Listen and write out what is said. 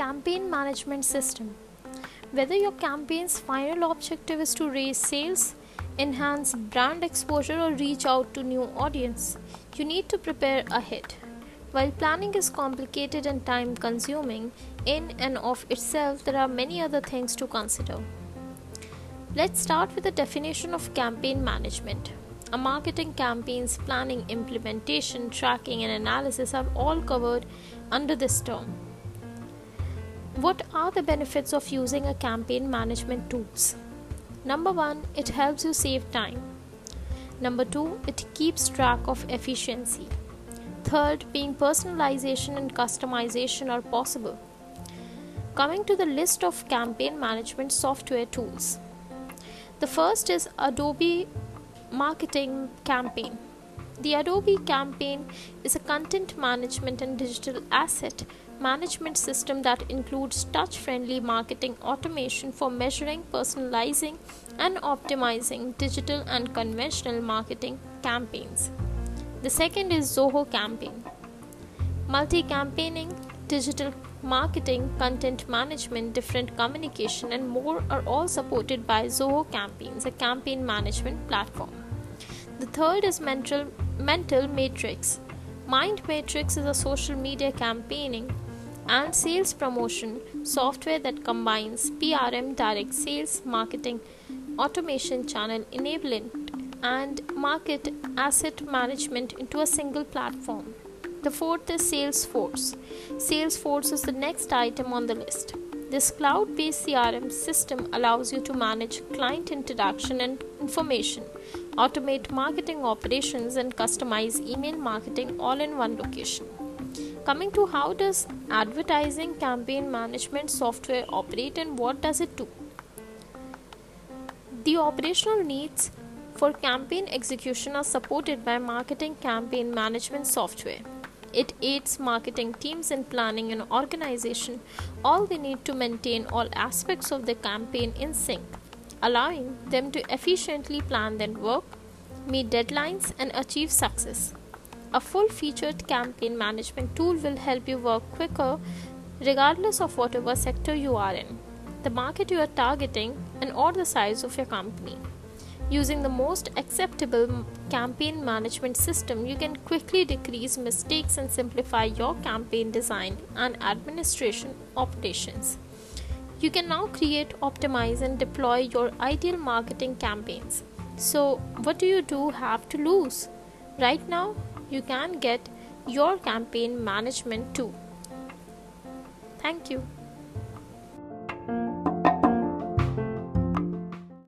campaign management system. Whether your campaign's final objective is to raise sales, enhance brand exposure, or reach out to new audience, you need to prepare ahead. While planning is complicated and time consuming, in and of itself, there are many other things to consider. Let's start with the definition of campaign management. A marketing campaign's planning, implementation, tracking, and analysis are all covered under this term. What are the benefits of using a campaign management tools? Number 1, it helps you save time. Number 2, it keeps track of efficiency. Third, being personalization and customization are possible. Coming to the list of campaign management software tools. The first is Adobe Marketing Campaign. The Adobe Campaign is a content management and digital asset management system that includes touch friendly marketing automation for measuring, personalizing, and optimizing digital and conventional marketing campaigns. The second is Zoho Campaign. Multi campaigning, digital marketing, content management, different communication, and more are all supported by Zoho Campaigns, a campaign management platform. The third is Mental, Mental Matrix. Mind Matrix is a social media campaigning and sales promotion software that combines PRM, direct sales, marketing, automation, channel enablement, and market asset management into a single platform. The fourth is Salesforce. Salesforce is the next item on the list. This cloud based CRM system allows you to manage client interaction and information, automate marketing operations, and customize email marketing all in one location. Coming to how does advertising campaign management software operate and what does it do? The operational needs for campaign execution are supported by marketing campaign management software. It aids marketing teams in planning and organization. All they need to maintain all aspects of the campaign in sync, allowing them to efficiently plan their work, meet deadlines, and achieve success. A full featured campaign management tool will help you work quicker regardless of whatever sector you are in, the market you are targeting, and or the size of your company. Using the most acceptable campaign management system, you can quickly decrease mistakes and simplify your campaign design and administration operations. You can now create, optimize, and deploy your ideal marketing campaigns. So, what do you do have to lose? Right now, you can get your campaign management too. Thank you.